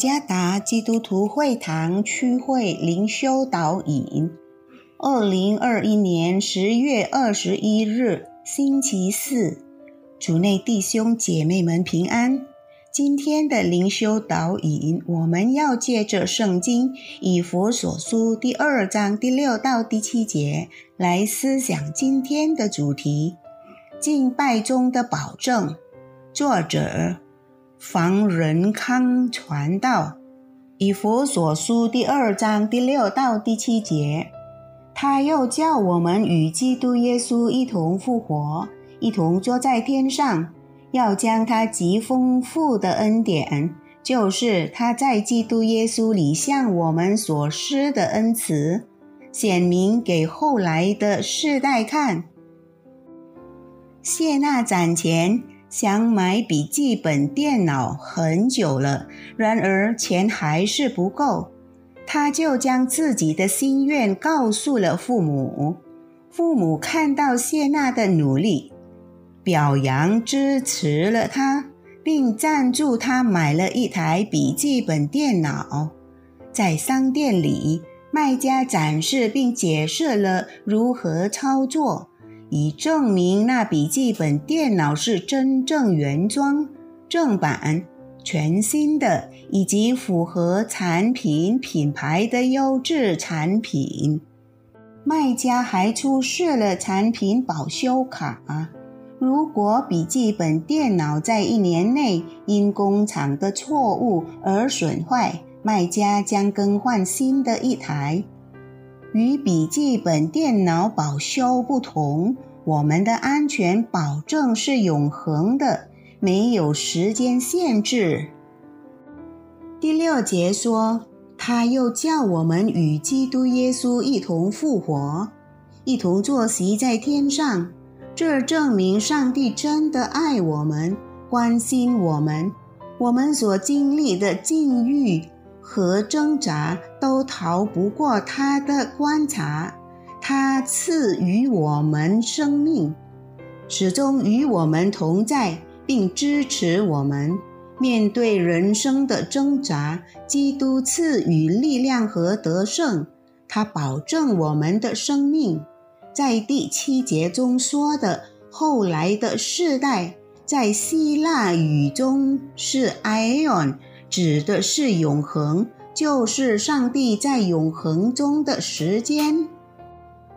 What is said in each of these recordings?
加达基督徒会堂区会灵修导引，二零二一年十月二十一日星期四，主内弟兄姐妹们平安。今天的灵修导引，我们要借着圣经以佛所书第二章第六到第七节来思想今天的主题：敬拜中的保证。作者。房仁康传道，以佛所书第二章第六到第七节，他又叫我们与基督耶稣一同复活，一同坐在天上，要将他极丰富的恩典，就是他在基督耶稣里向我们所施的恩慈，显明给后来的世代看。谢娜攒钱。想买笔记本电脑很久了，然而钱还是不够，他就将自己的心愿告诉了父母。父母看到谢娜的努力，表扬支持了他，并赞助他买了一台笔记本电脑。在商店里，卖家展示并解释了如何操作。以证明那笔记本电脑是真正原装、正版、全新的，以及符合产品品牌的优质产品。卖家还出示了产品保修卡，如果笔记本电脑在一年内因工厂的错误而损坏，卖家将更换新的一台。与笔记本电脑保修不同，我们的安全保证是永恒的，没有时间限制。第六节说，他又叫我们与基督耶稣一同复活，一同坐席在天上。这证明上帝真的爱我们，关心我们，我们所经历的境遇。和挣扎都逃不过他的观察。他赐予我们生命，始终与我们同在，并支持我们面对人生的挣扎。基督赐予力量和得胜，他保证我们的生命。在第七节中说的“后来的世代”，在希腊语中是 “ion”。指的是永恒，就是上帝在永恒中的时间。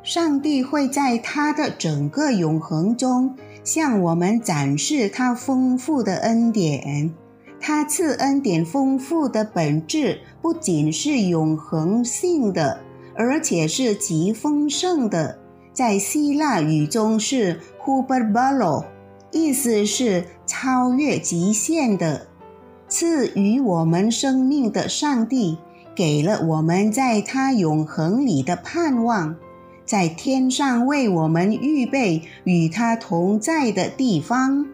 上帝会在他的整个永恒中向我们展示他丰富的恩典。他赐恩典丰富的本质不仅是永恒性的，而且是极丰盛的。在希腊语中是 “huperbalo”，意思是超越极限的。赐予我们生命的上帝，给了我们在他永恒里的盼望，在天上为我们预备与他同在的地方。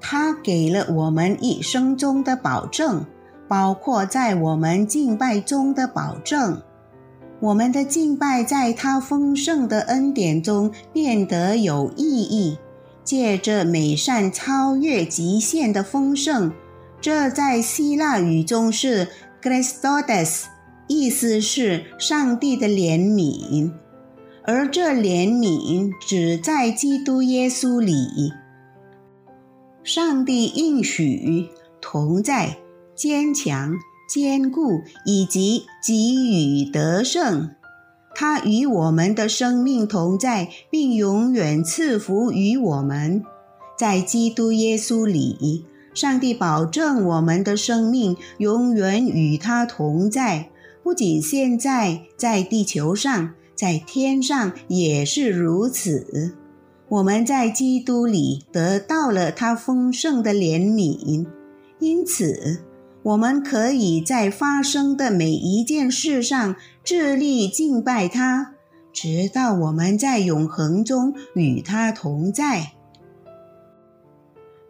他给了我们一生中的保证，包括在我们敬拜中的保证。我们的敬拜在他丰盛的恩典中变得有意义，借着美善超越极限的丰盛。这在希腊语中是 Christodes，意思是上帝的怜悯，而这怜悯只在基督耶稣里。上帝应许同在、坚强、坚固以及给予得胜，他与我们的生命同在，并永远赐福于我们，在基督耶稣里。上帝保证我们的生命永远与他同在，不仅现在在地球上，在天上也是如此。我们在基督里得到了他丰盛的怜悯，因此我们可以在发生的每一件事上致力敬拜他，直到我们在永恒中与他同在。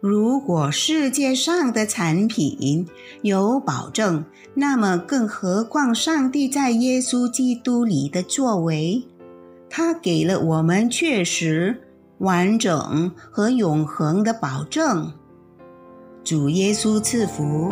如果世界上的产品有保证，那么更何况上帝在耶稣基督里的作为？他给了我们确实、完整和永恒的保证。主耶稣赐福。